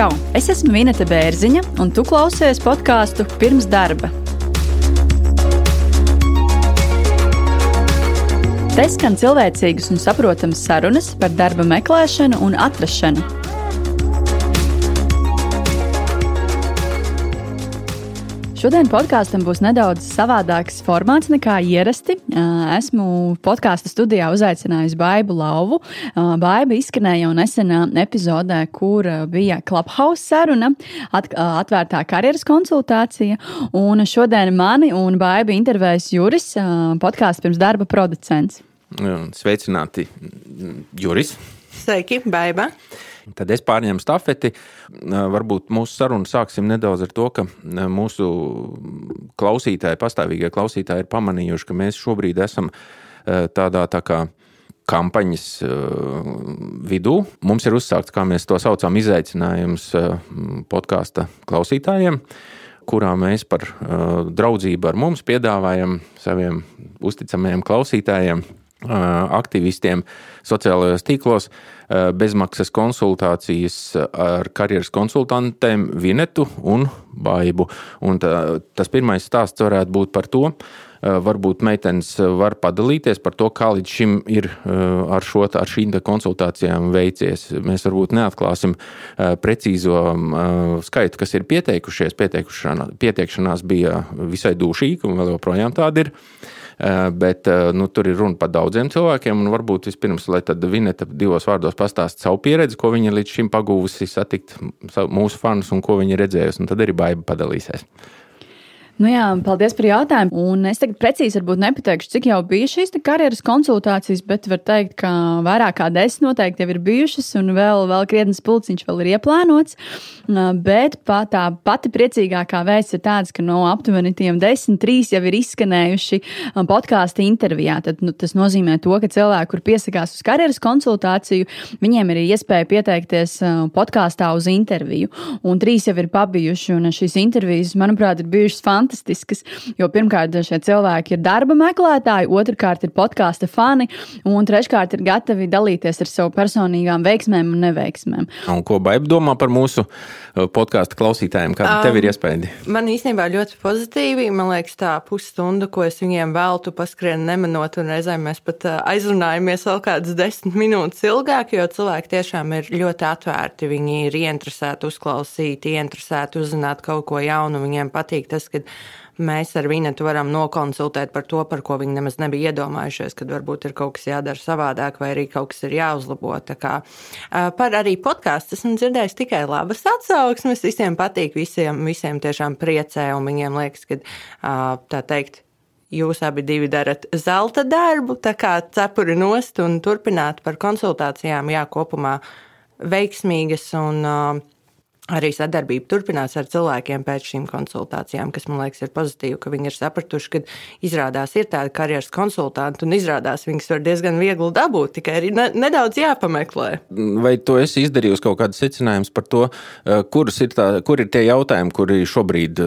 Čau! Es esmu Vineta Bērziņa, un tu klausies podkāstu pirms darba. Te skan cilvēcīgas un saprotamas sarunas par darba meklēšanu un atrašanu Šodien podkāstam būs nedaudz savādāks formāts nekā ierasti. Esmu podkāstu studijā uzaicinājusi Baibu Lauvu. Baiba izskanēja jau nesenā epizodē, kur bija Clubhouse saruna, atvērtā karjeras konsultācija. Un šodien mani un Baiba intervējas Juris, podkāstu pirms darba producents. Sveicināti, Juris! Sveiki, Baiba! Tad es pārņēmu stafeti. Varbūt mūsu sarunu sāksim nedaudz ar to, ka mūsu klausītāji, pastāvīgie klausītāji, ir pamanījuši, ka mēs šobrīd esam tādā tā kā kampaņas vidū. Mums ir uzsākts, kā mēs to saucam, izaicinājums podkāstu klausītājiem, kurā mēs par draudzību ar mums piedāvājam saviem uzticamajiem klausītājiem aktīvistiem sociālajos tīklos bezmaksas konsultācijas ar karjeras konsultantiem Vinetu un Baibu. Un tā, tas pirmais stāsts varētu būt par to, varbūt meitenes var padalīties par to, kā līdz šim ir ar, šo, ar šīm konsultācijām veicies. Mēs varbūt neatklāsim precīzo skaitu, kas ir pieteikušies. Pieteikšanās bija visai dūšīga, un vēl joprojām tāda ir. Eh, bet eh, nu, tur ir runa par daudziem cilvēkiem. Varbūt vispirms, lai Vineta divos vārdos pastāstītu savu pieredzi, ko viņa līdz šim pagūvusi satikt mūsu fanus un ko viņa redzējusi, un tad arī Baiba padalīsies. Nu jā, paldies par jautājumu. Un es tagad precīzi nepateikšu, cik jau bija šīs karjeras konsultācijas, bet var teikt, ka vairāk kā desmit noteikti jau ir bijušas, un vēl, vēl krietnes pulciņš vēl ir ieplānots. Bet pat tā pati priecīgākā vēsts ir tāds, ka no aptuveni tiem desmit, trīs jau ir izskanējuši podkāstu intervijā. Tad, nu, tas nozīmē to, ka cilvēki, kur piesakās uz karjeras konsultāciju, viņiem ir iespēja pieteikties podkāstā uz interviju. Un trīs jau ir pabijuši, un šīs intervijas, manuprāt, ir bijušas fantastiskas fantastiskas. Jo pirmkārt, šie cilvēki ir darba meklētāji, otrkārt, ir podkāstu fani, un treškārt, ir gatavi dalīties ar savu personīgām veiksmēm un neveiksmēm. Un ko Baiba domā par mūsu uh, podkāstu klausītājiem? Kāda um, tev ir iespēja? Man īstenībā ļoti pozitīvi. Man liekas, tā pusstunda, ko es viņiem veltu, paskrien nemanot, un reizēm mēs pat uh, aizrunājamies vēl kādas desmit minūtes ilgāk, jo cilvēki tiešām ir ļoti atvērti. Viņi ir ieinteresēti uzklausīt, ieinteresēti uzzināt kaut ko jaunu. Viņiem patīk tas, ka mēs ar Vinetu varam nokonsultēt par to, par ko viņi nemaz nebija iedomājušies, kad varbūt ir kaut kas jādara savādāk, vai arī kaut kas ir jāuzlabo. Kā, par arī podkāstu esmu dzirdējis tikai labas atsauksmes. Visiem patīk, visiem, visiem tiešām priecē, un viņiem liekas, ka tā teikt. Jūs abi darat zelta darbu, tā kā cepuri nost un turpināt par konsultācijām, jā, kopumā veiksmīgas un uh, arī sadarbība turpinās ar cilvēkiem pēc šīm konsultācijām, kas man liekas ir pozitīvi, ka viņi ir sapratuši, ka izrādās ir tāda karjeras konsultanti un izrādās viņas var diezgan viegli dabūt, tikai ir nedaudz jāpameklē. Vai tu esi izdarījusi kaut kādus secinājumus par to, eh, ir tā, kur ir tie jautājumi, kuri šobrīd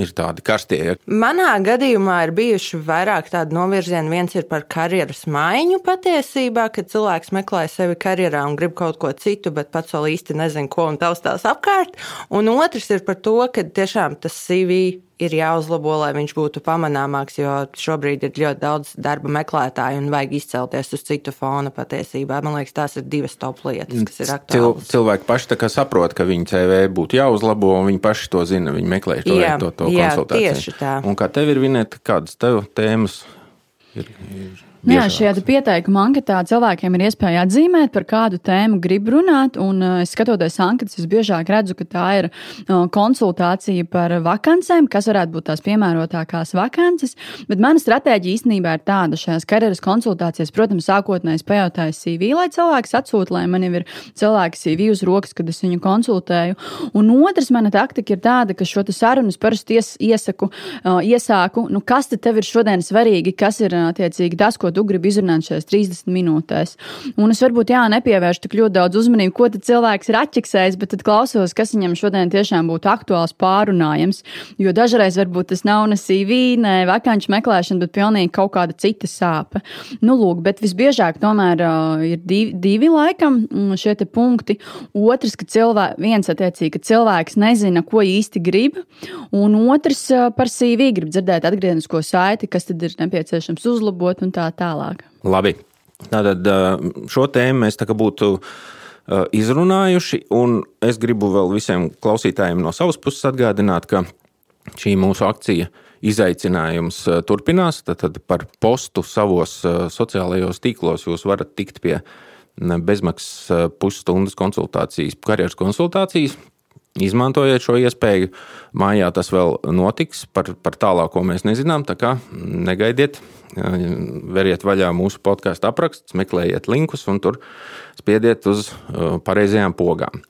ir tādi karstie. Manā gadījumā ir bijuši vairāk tādu novirzienu. Viens ir par karjeras maiņu patiesībā, kad cilvēks meklē sevi karjerā un grib kaut ko citu, bet pats vēl īsti nezina, ko un taustās apkārt. Un otrs ir par to, ka tiešām tas CV ir jāuzlabo, lai viņš būtu pamanāmāks, jo šobrīd ir ļoti daudz darba meklētāju un vajag izcelties uz citu fona patiesībā. Man liekas, tās ir divas top lietas, kas ir aktuālas. Cil, cilvēki paši saprot, ka viņu CV būtu jāuzlabo, un viņi paši to zina. Viņi meklē to, jā, to, to jā, konsultāciju. Tieši tā. Un kā tev ir vinēt, kādas tev tēmas ir? ir Nu jā, šajā pieteikuma anketā cilvēkiem ir iespēja atzīmēt, par kādu tēmu grib runāt. Un, uh, skatoties anketas, es biežāk redzu, ka tā ir uh, konsultācija par vakancēm, kas varētu būt tās piemērotākās vakances. Bet mana stratēģija īstenībā ir tāda, šajās karjeras konsultācijās, protams, sākotnēji pajautāju CV, lai cilvēks atsūta, lai man jau ir cilvēks CV uz rokas, kad es viņu konsultēju. Un otrs, mana taktika ir tāda, ka šo sarunu parasti iesaku, uh, iesāku, nu, kas tev ir šodien svarīgi, kas ir attiecīgi tas, ko tu gribi izrunāt šajās 30 minūtēs. Un es varbūt jā, nepievēršu tik ļoti daudz uzmanību, ko cilvēks ir atķeksējis, bet tad klausos, kas viņam šodien tiešām būtu aktuāls pārunājums. Jo dažreiz varbūt tas nav ne CV, ne vakanču meklēšana, bet pilnīgi kaut kāda cita sāpe. Nu, lūk, bet visbiežāk tomēr uh, ir divi, divi laikam mm, šie punkti. Otrs, ka cilvēks, viens attiecīgi, ka cilvēks nezina, ko īsti grib, un otrs uh, par CV grib dzirdēt atgrieznisko saiti, kas tad ir nepieciešams uzlabot un tā tālāk. Labi. Tātad šo tēmu mēs tā kā būtu izrunājuši, un es gribu vēl visiem klausītājiem no savas puses atgādināt, ka šī mūsu akcija izaicinājums turpinās. Tad par postu savos sociālajos tīklos jūs varat tikt pie bezmaksas pusstundas konsultācijas, karjeras konsultācijas. Izmantojiet šo iespēju. Mājā tas vēl notiks. Par, par tālāko mēs nezinām. Tā kā negaidiet, veriet vaļā mūsu podkāstu apraksts, meklējiet linkus un tur spiediet uz uh, pareizajām pogām.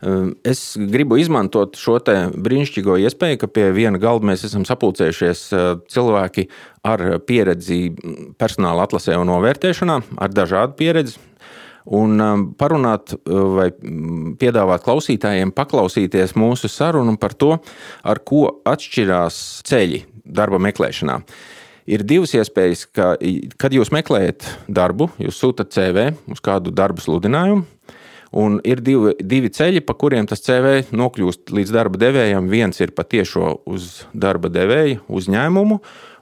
Um, es gribu izmantot šo brīnišķīgo iespēju, ka pie viena galda mēs esam sapulcējušies uh, cilvēki ar pieredzi personāla atlasē un novērtēšanā, ar dažādu pieredzi un um, parunāt uh, vai mm, piedāvāt klausītājiem paklausīties mūsu sarunu par to, ar ko atšķirās ceļi darba meklēšanā. Ir divas iespējas, ka, kad jūs meklējat darbu, jūs sūtat CV uz kādu darbu sludinājumu, un ir divi, divi ceļi, pa kuriem tas CV nokļūst līdz darba devējam. Viens ir patiešo uz darba devēja uzņēmumu,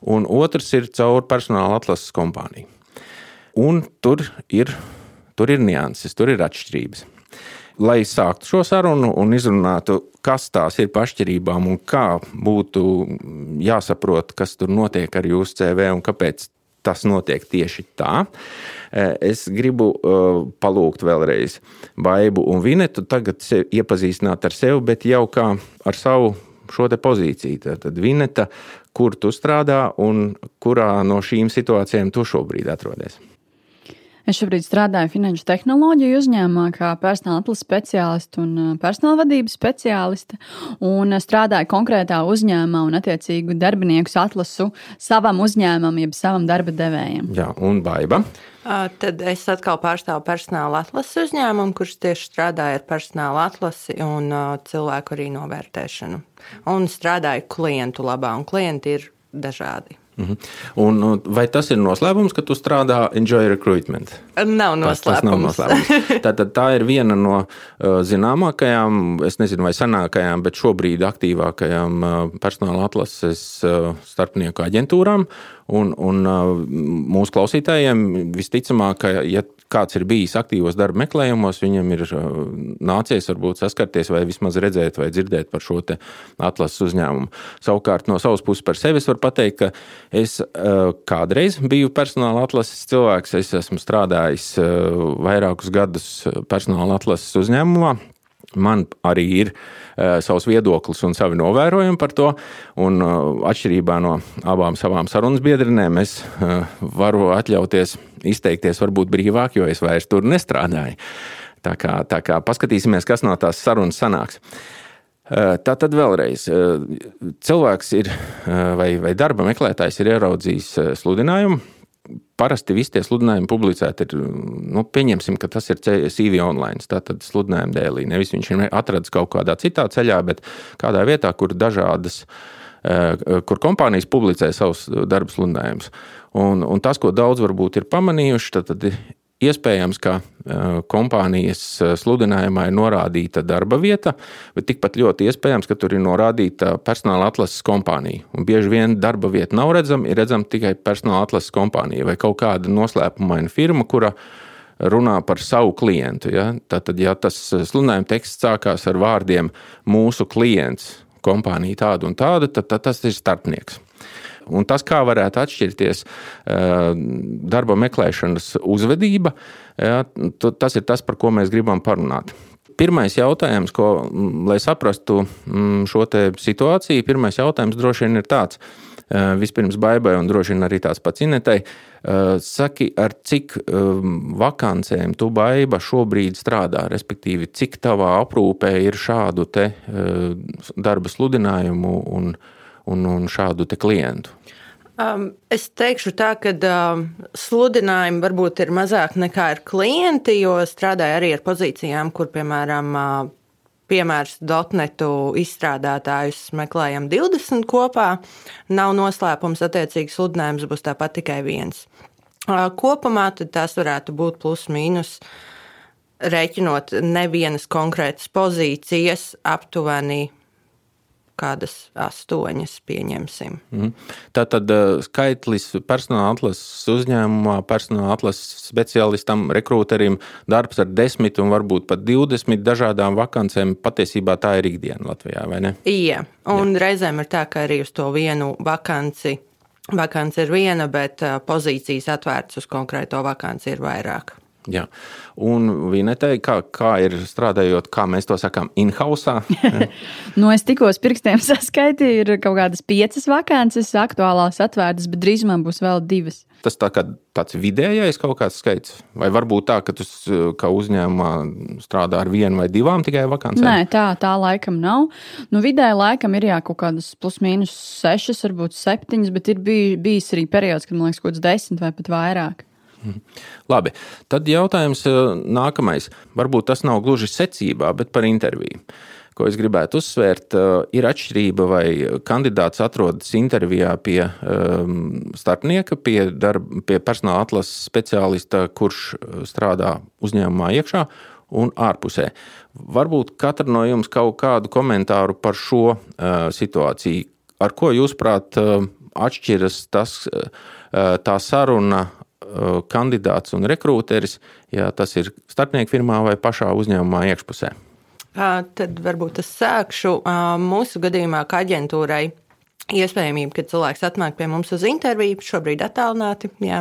un otrs ir caur personāla atlases kompāniju. Un tur ir Tur ir nianses, tur ir atšķirības. Lai sāktu šo sarunu un izrunātu, kas tās ir pa atšķirībām un kā būtu jāsaprot, kas tur notiek ar jūsu CV un kāpēc tas notiek tieši tā. Eh, es gribu uh, palūgt vēlreiz Baibu un Vinetu tagad iepazīstināt ar sevi, bet jau kā ar savu šo pozīciju. Tad Vineta, kur tu strādā un kurā no šīm situācijām tu šobrīd atrodies? Es šobrīd strādāju finanšu tehnoloģiju uzņēmumā kā personāla atlases speciāliste un uh, personāla vadības speciāliste. Un uh, strādāju konkrētā uzņēmumā un attiecīgu darbinieku atlasu savam uzņēmumam, jeb savam darba devējam. Jā, un baiba. Tad es atkal pārstāvu personāla atlases uzņēmumu, kurš tieši strādāja ar personāla atlasi un cilvēku arī novērtēšanu. Un strādāju klientu labā, un klienti ir dažādi. Mhm. Un, vai tas ir noslēpums, ka tu strādā Enjoy Recruitment? Nav noslēpums. Tas, tas nav noslēpums. tā, tā, tā ir viena no uh, zināmākajām, es nezinu, vai senākajām, bet šobrīd aktīvākajām uh, personāla atlases uh, starpnieku aģentūrām. Un, un mūsu klausītājiem visticamāk, ka, ja kāds ir bijis aktīvos darba meklējumos, viņam ir uh, nācies varbūt saskarties vai vismaz redzēt vai dzirdēt par šo atlases uzņēmumu. Savukārt no savas puses par sevi es varu pateikt, ka es uh, kādreiz biju personāla atlases cilvēks. Es esmu strādājis vairākus gadus personāla atlases uzņēmumā. Man arī ir uh, savs viedoklis un savi novērojumi par to. Un, uh, atšķirībā no abām savām sarunas biedrinēm, es uh, varu atļauties izteikties varbūt brīvāk, jo es vairs tur nestrādāju. Tā kā, tā kā paskatīsimies, kas no tās sarunas sanāks. Tā tad vēlreiz, cilvēks ir vai, vai darba meklētājs ir ieraudzījis sludinājumu parasti visi tie sludinājumi publicēti ir, nu, pieņemsim, ka tas ir CV online, tātad sludinājuma dēlī. Nevis viņš ir atradis kaut kādā citā ceļā, bet kādā vietā, kur dažādas, eh, kur kompānijas publicē savus darba sludinājumus. Un, un tas, ko daudz varbūt ir pamanījuši, tad, tad Iespējams, ka kompānijas sludinājumā ir norādīta darba vieta, bet tikpat ļoti iespējams, ka tur ir norādīta personāla atlases kompānija. Un bieži vien darba vieta nav redzama, ir redzama tikai personāla atlases kompānija vai kaut kāda noslēpumaina firma, kura runā par savu klientu. Ja? Tātad, ja tas sludinājuma teksts sākās ar vārdiem mūsu klients, kompānija tāda un tāda, tad, tad tas ir starpnieks. Un tas, kā varētu atšķirties eh, darba meklēšanas uzvedība, ja, tas ir tas, par ko mēs gribam parunāt. Pirmais jautājums, ko, lai saprastu šo situāciju, pirmais jautājums droši vien ir tāds. Eh, vispirms baigai, un droši vien arī tāds pats Inetai. Eh, saki, ar cik vakancēm tu baiba šobrīd strādā, respektīvi, cik tavā aprūpē ir šādu darba sludinājumu un, un, un šādu klientu? Um, es teikšu tā, ka um, sludinājumi varbūt ir mazāk nekā ir klienti, jo strādāju arī ar pozīcijām, kur, piemēram, uh, piemērs dotnetu izstrādātājus meklējam 20 kopā. Nav noslēpums, attiecīgi sludinājums būs tāpat tikai viens. Uh, kopumā tās varētu būt plus mīnus. Rēķinot nevienas konkrētas pozīcijas, aptuveni kādas astoņas, pieņemsim. Mm. Tā tad uh, skaitlis personāla atlases uzņēmumā, personāla atlases speciālistam, rekrūterim, darbs ar desmit un varbūt pat divdesmit dažādām vakancēm. Patiesībā tā ir ikdiena Latvijā, vai ne? Jā, un Jā. reizēm ir tā, ka arī uz to vienu vakanci. Vakants ir viena, bet uh, pozīcijas atvērtas uz konkrēto vakanci ir vairāk. Jā. Un Vinetei, kā, kā ir strādājot, kā mēs to sakām, in-house? nu, es tikko pirkstiem saskaitīju, ir kaut kādas piecas vakances, aktuālās atvērtas, bet drīzumā būs vēl divas. Tas tā kā tāds vidējais kaut kāds skaits, vai varbūt tā, ka tu kā uzņēmumā strādā ar vienu vai divām tikai vakancēm? Nē, tā, tā laikam nav. Nu, vidēji laikam ir jā, kaut kādas plus mīnus sešas, varbūt septiņas, bet ir bij, bijis arī periods, kad man liekas, kaut kāds desmit vai pat vairāk. Mhm. Labi, tad jautājums eh, nākamais. Varbūt tas nav gluži secībā, bet par interviju. Ko es gribētu uzsvērt, eh, ir atšķirība, vai kandidāts atrodas intervijā pie um, starpnieka, pie, darba, pie personāla atlases speciālista, kurš eh, strādā uzņēmumā iekšā un ārpusē. Varbūt katra no jums kaut kādu komentāru par šo uh, situāciju. Ar ko jūsuprāt uh, atšķiras tas, uh, tā saruna kandidāts un rekrūteris, ja tas ir starpnieku firmā vai pašā uzņēmumā iekšpusē? Tad varbūt es sākšu. Mūsu gadījumā, kā aģentūrai, iespējamība, ka cilvēks atnāk pie mums uz interviju, šobrīd attālināti, jā,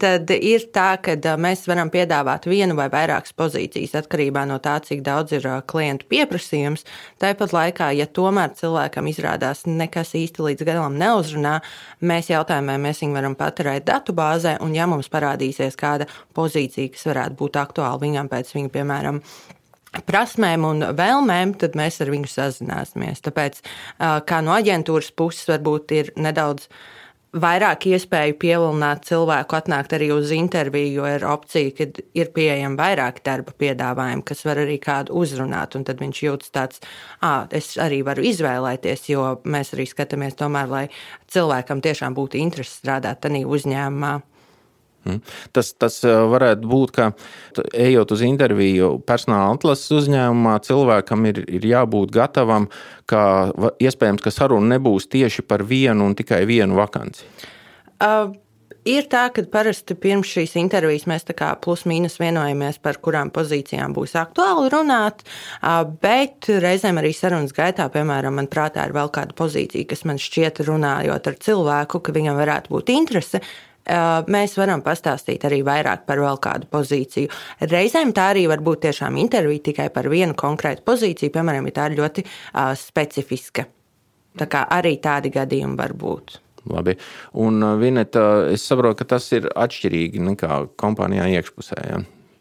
tad ir tā, ka mēs varam piedāvāt vienu vai vairākas pozīcijas atkarībā no tā, cik daudz ir klientu pieprasījums. Tāpat laikā, ja tomēr cilvēkam izrādās nekas īsti līdz galam neuzrunā, mēs jautājam, vai mēs viņu varam paturēt datubāzē, un ja mums parādīsies kāda pozīcija, kas varētu būt aktuāla viņam pēc viņa, piemēram, prasmēm un vēlmēm, tad mēs ar viņu sazināsimies. Tāpēc, kā no aģentūras puses, varbūt ir nedaudz vairāk iespēju pievilināt cilvēku, atnākt arī uz interviju, jo ir opcija, ka ir pieejami vairāk darba piedāvājumi, kas var arī kādu uzrunāt. Tad viņš jūtas tāds, ah, es arī varu izvēlēties, jo mēs arī skatāmies tomēr, lai cilvēkam tiešām būtu interesi strādāt tādā uzņēmumā. Mhm. Tas, tas eh, varētu būt, ka ejot uz interviju personāla atlases uzņēmumā, cilvēkam ir, ir jābūt gatavam, ka iespējams, ka saruna nebūs tieši par vienu un tikai vienu vakanci. Uh. Ir tā, ka parasti pirms šīs intervijas mēs tā kā plus-mínus vienojamies par kurām pozīcijām būs aktuāli runāt, bet reizēm arī sarunas gaitā, piemēram, man prātā ir vēl kāda pozīcija, kas man šķiet runājot ar cilvēku, ka viņam varētu būt interese mēs varam pastāstīt arī vairāk par vēl kādu pozīciju. Reizēm tā arī var būt tiešām intervija tikai par vienu konkrētu pozīciju, piemēram, ja tā ir ļoti uh, specifiska. Tā kā arī tādi gadījumi var būt. Labi. Un, Vineta, es saprotu, ka tas ir atšķirīgi nekā kompānijā iekšpusē. Ja?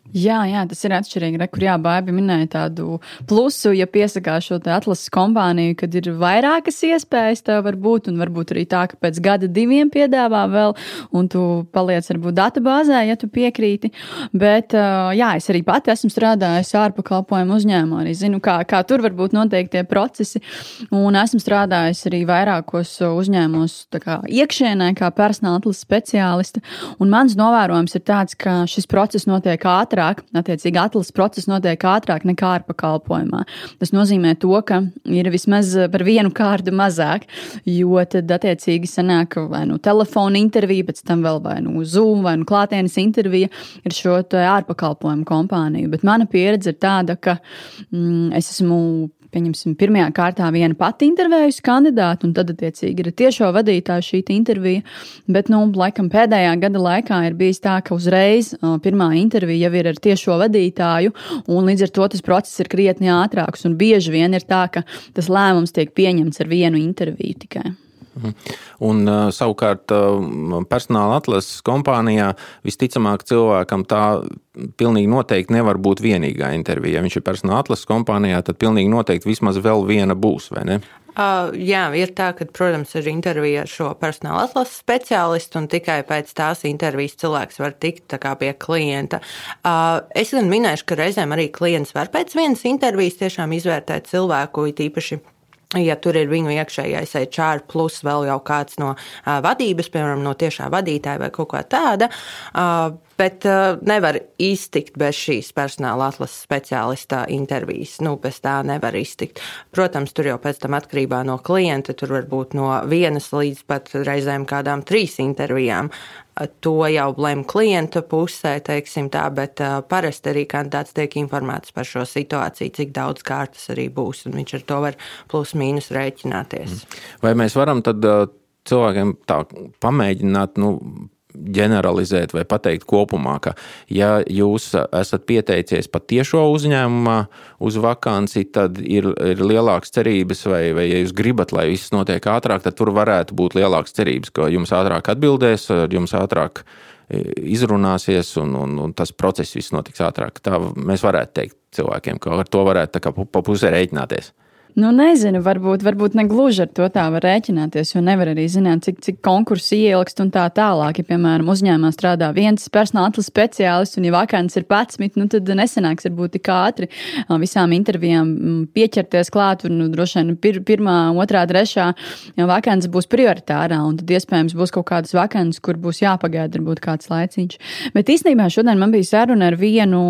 Jā, jā, tas ir atšķirīgi. Re, kur jā, Bāba minēja tādu plusu, ja piesakās šo atlases kompāniju, kad ir vairākas iespējas, tev var būt, un varbūt arī tā, ka pēc gada diviem piedāvā vēl, un tu paliec varbūt datubāzē, ja tu piekrīti. Bet, jā, es arī pati esmu strādājusi ārpakalpojumu uzņēmumā, arī zinu, kā, kā tur varbūt notiek tie procesi, un esmu strādājusi arī vairākos uzņēmumos iekšienē, kā personāla atlases speciāliste, un mans novērojums ir tāds, ka šis process notiek ātri ātrāk, attiecīgi atlases process notiek ātrāk nekā ārpakalpojumā. Tas nozīmē to, ka ir vismaz par vienu kārtu mazāk, jo tad attiecīgi sanāk vai nu telefona intervija, pēc tam vēl vai nu Zoom vai nu klātienes intervija ir šo ārpakalpojumu kompāniju. Bet mana pieredze ir tāda, ka mm, es esmu pieņemsim, pirmajā kārtā viena pati intervējusi kandidātu, un tad, attiecīgi, ir tiešo vadītāja šī intervija. Bet, nu, laikam pēdējā gada laikā ir bijis tā, ka uzreiz pirmā intervija jau ir ar tiešo vadītāju, un līdz ar to tas process ir krietni ātrāks. Un bieži vien ir tā, ka tas lēmums tiek pieņemts ar vienu interviju tikai. Mhm. Un, savukārt, personāla atlases kompānijā visticamāk cilvēkam tā pilnīgi noteikti nevar būt vienīgā intervija. Ja viņš ir personāla atlases kompānijā, tad pilnīgi noteikti vismaz vēl viena būs, vai ne? Uh, jā, ir tā, ka, protams, ir intervija ar šo personāla atlases speciālistu, un tikai pēc tās intervijas cilvēks var tikt kā, pie klienta. Uh, es gan minēšu, ka reizēm arī klients var pēc vienas intervijas tiešām izvērtēt cilvēku, it īpaši Ja tur ir viņu iekšējais HR, plus vēl jau kāds no vadības, piemēram, no tiešā vadītāja vai kaut kā tāda, bet nevar iztikt bez šīs personāla atlases speciālista intervijas. Nu, bez tā nevar iztikt. Protams, tur jau pēc tam atkarībā no klienta, tur var būt no vienas līdz pat reizēm kādām trīs intervijām to jau lem klienta pusē, teiksim tā, bet parasti arī kandidāts tiek informēts par šo situāciju, cik daudz kārtas arī būs, un viņš ar to var plus mīnus rēķināties. Vai mēs varam tad cilvēkiem tā pamēģināt, nu, ģeneralizēt vai pateikt kopumā, ka, ja jūs esat pieteicies pat tiešo uzņēmumā uz vakanci, tad ir, ir lielākas cerības, vai, vai ja jūs gribat, lai viss notiek ātrāk, tad tur varētu būt lielākas cerības, ka jums ātrāk atbildēs, jums ātrāk e, izrunāsies un, un, un tas process viss notiks ātrāk. Tā mēs varētu teikt cilvēkiem, ka ar to varētu pa pusē rēķināties. Nu, nezinu, varbūt, varbūt ne gluži ar to tā var rēķināties, jo nevar arī zināt, cik, cik konkursu ieilgst un tā tālāk. Ja, piemēram, uzņēmumā strādā viens personāla atlases speciālists un, ja vakants ir pats, nu, tad nesenāks varbūt tik ātri visām intervijām pieķerties klāt. Un, nu, droši vien pir, pirmā, otrā, trešā vakants būs prioritārā, un tad iespējams būs kaut kādas vakants, kur būs jāpagaida varbūt kāds laiciņš. Bet īstenībā šodien man bija saruna ar vienu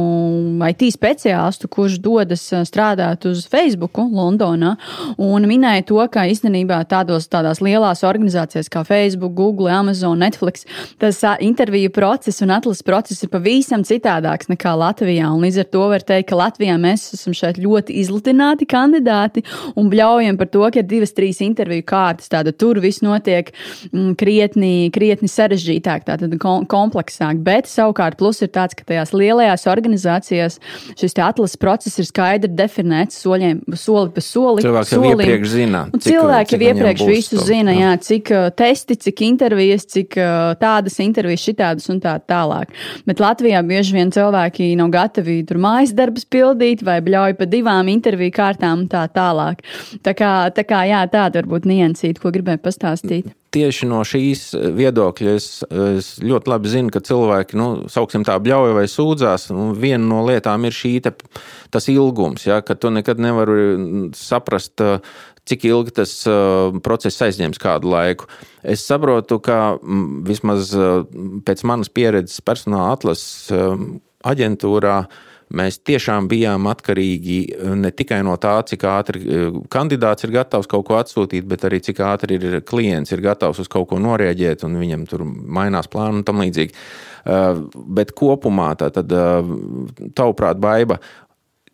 IT speciālistu, kurš dodas strādāt uz Facebook Londonā. Londonā, un minēja to, ka īstenībā tādos, tādās lielās organizācijās kā Facebook, Google, Amazon, Netflix, tas interviju process un atlases process ir pavisam citādāks nekā Latvijā. Un līdz ar to var teikt, ka Latvijā mēs esam šeit ļoti izlutināti kandidāti un bļaujam par to, ka ir divas, trīs interviju kārtas. Tātad tur viss notiek mm, krietni, krietni sarežģītāk, tātad kompleksāk. Bet savukārt plus ir tāds, ka tajās lielajās organizācijās šis atlases process ir skaidri definēts soļiem, soli pa solim soli. Cilvēki jau solim. iepriekš zina. Un cilvēki jau iepriekš visu zina, jā, cik uh, testi, cik intervijas, cik uh, tādas intervijas, šitādas un tā tālāk. Bet Latvijā bieži vien cilvēki nav gatavi tur mājas darbus pildīt vai bļauj pa divām interviju kārtām un tā tālāk. Tā kā, tā kā jā, tāda varbūt niansīta, ko gribēju pastāstīt tieši no šīs viedokļa es, es ļoti labi zinu, ka cilvēki, nu, sauksim tā, bļauja vai sūdzās. Viena no lietām ir šī te, tas ilgums, ja, ka tu nekad nevari saprast, cik ilgi tas process aizņems kādu laiku. Es saprotu, ka vismaz pēc manas pieredzes personāla atlases aģentūrā Mēs tiešām bijām atkarīgi eh, ne tikai no tā, cik ātri eh, kandidāts ir gatavs kaut ko atsūtīt, bet arī cik ātri ir klients ir gatavs uz kaut ko norēģēt, un viņam tur mainās plāni un tam līdzīgi. Eh, bet kopumā tā tad, tavuprāt, baiva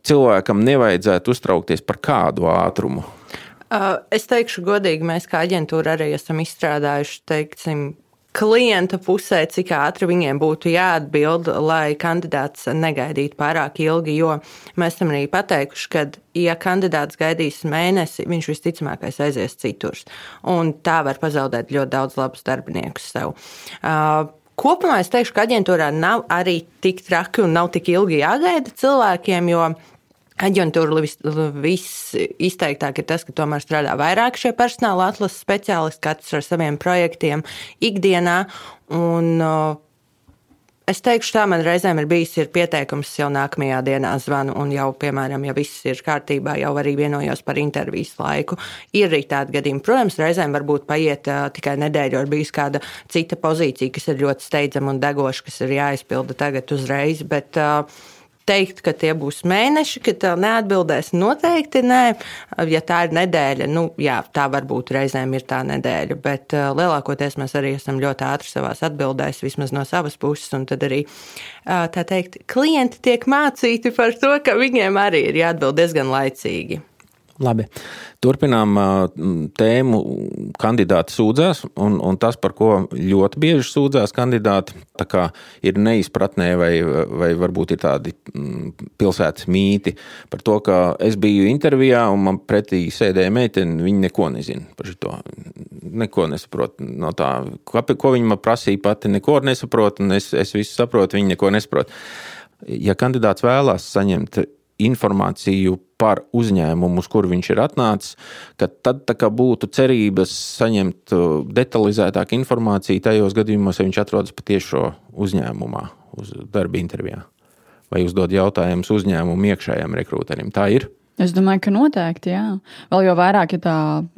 cilvēkam nevajadzētu uztraukties par kādu ātrumu. Es teikšu, godīgi, mēs kā aģentūra arī esam izstrādājuši, teiksim, klienta pusē, cik ātri viņiem būtu jāatbild, lai kandidāts negaidītu pārāk ilgi. Jo mēs esam arī pateikuši, ka, ja kandidāts gaidīs mēnesi, viņš visticamākais aizies citur. Un tā var pazaudēt ļoti daudz labus darbiniekus sev. Uh, Kopumā es teikšu, ka aģentūrā nav arī tik traki un nav tik ilgi jāgaida cilvēkiem, jo Aģentūra visizteiktāk ir tas, ka tomēr strādā vairāk šie personāla atlases speciālisti, katrs ar saviem projektiem ikdienā. Un, Es teikšu, tā man reizēm ir bijis ir pieteikums, jau nākamajā dienā zvanu, un jau, piemēram, ja viss ir kārtībā, jau arī vienojos par intervijas laiku. Ir arī tādi gadījumi. Protams, reizēm varbūt paiet uh, tikai nedēļa, ir bijusi kāda cita pozīcija, kas ir ļoti steidzama un degoša, kas ir jāizpilda tagad uzreiz. Bet, uh, teikt, ka tie būs mēneši, ka tā neatbildēs. Noteikti nē. Ja tā ir nedēļa, nu, jā, tā varbūt reizēm ir tā nedēļa, bet uh, lielākoties mēs arī esam ļoti ātri savās atbildēs, vismaz no savas puses. Un tad arī, uh, tā teikt, klienti tiek mācīti par to, ka viņiem arī ir jāatbild diezgan laicīgi. Labi. Turpinām tēmu. Kandidāti sūdzās, un, un tas, par ko ļoti bieži sūdzās kandidāti, ir neizpratnē, vai, vai varbūt ir tādi pilsētas mīti par to, ka es biju intervijā, un man pretī sēdēja meitene, viņa neko nezina par šo. Neko nesaprot no tā, ko viņa man prasīja, pati neko nesaprot, un es, es visu saprotu, viņa neko nesaprot. Ja kandidāts vēlās saņemt informāciju par uzņēmumu, uz kuru viņš ir atnācis, tad būtu cerības saņemt detalizētāku informāciju tajos gadījumos, ja viņš atrodas patiešo uzņēmumā, uz darba intervijā vai uzdod jautājumus uzņēmumu iekšējiem rekrūterim. Tā ir. Es domāju, ka noteikti, jā. Vēl jau vairāk, ja tā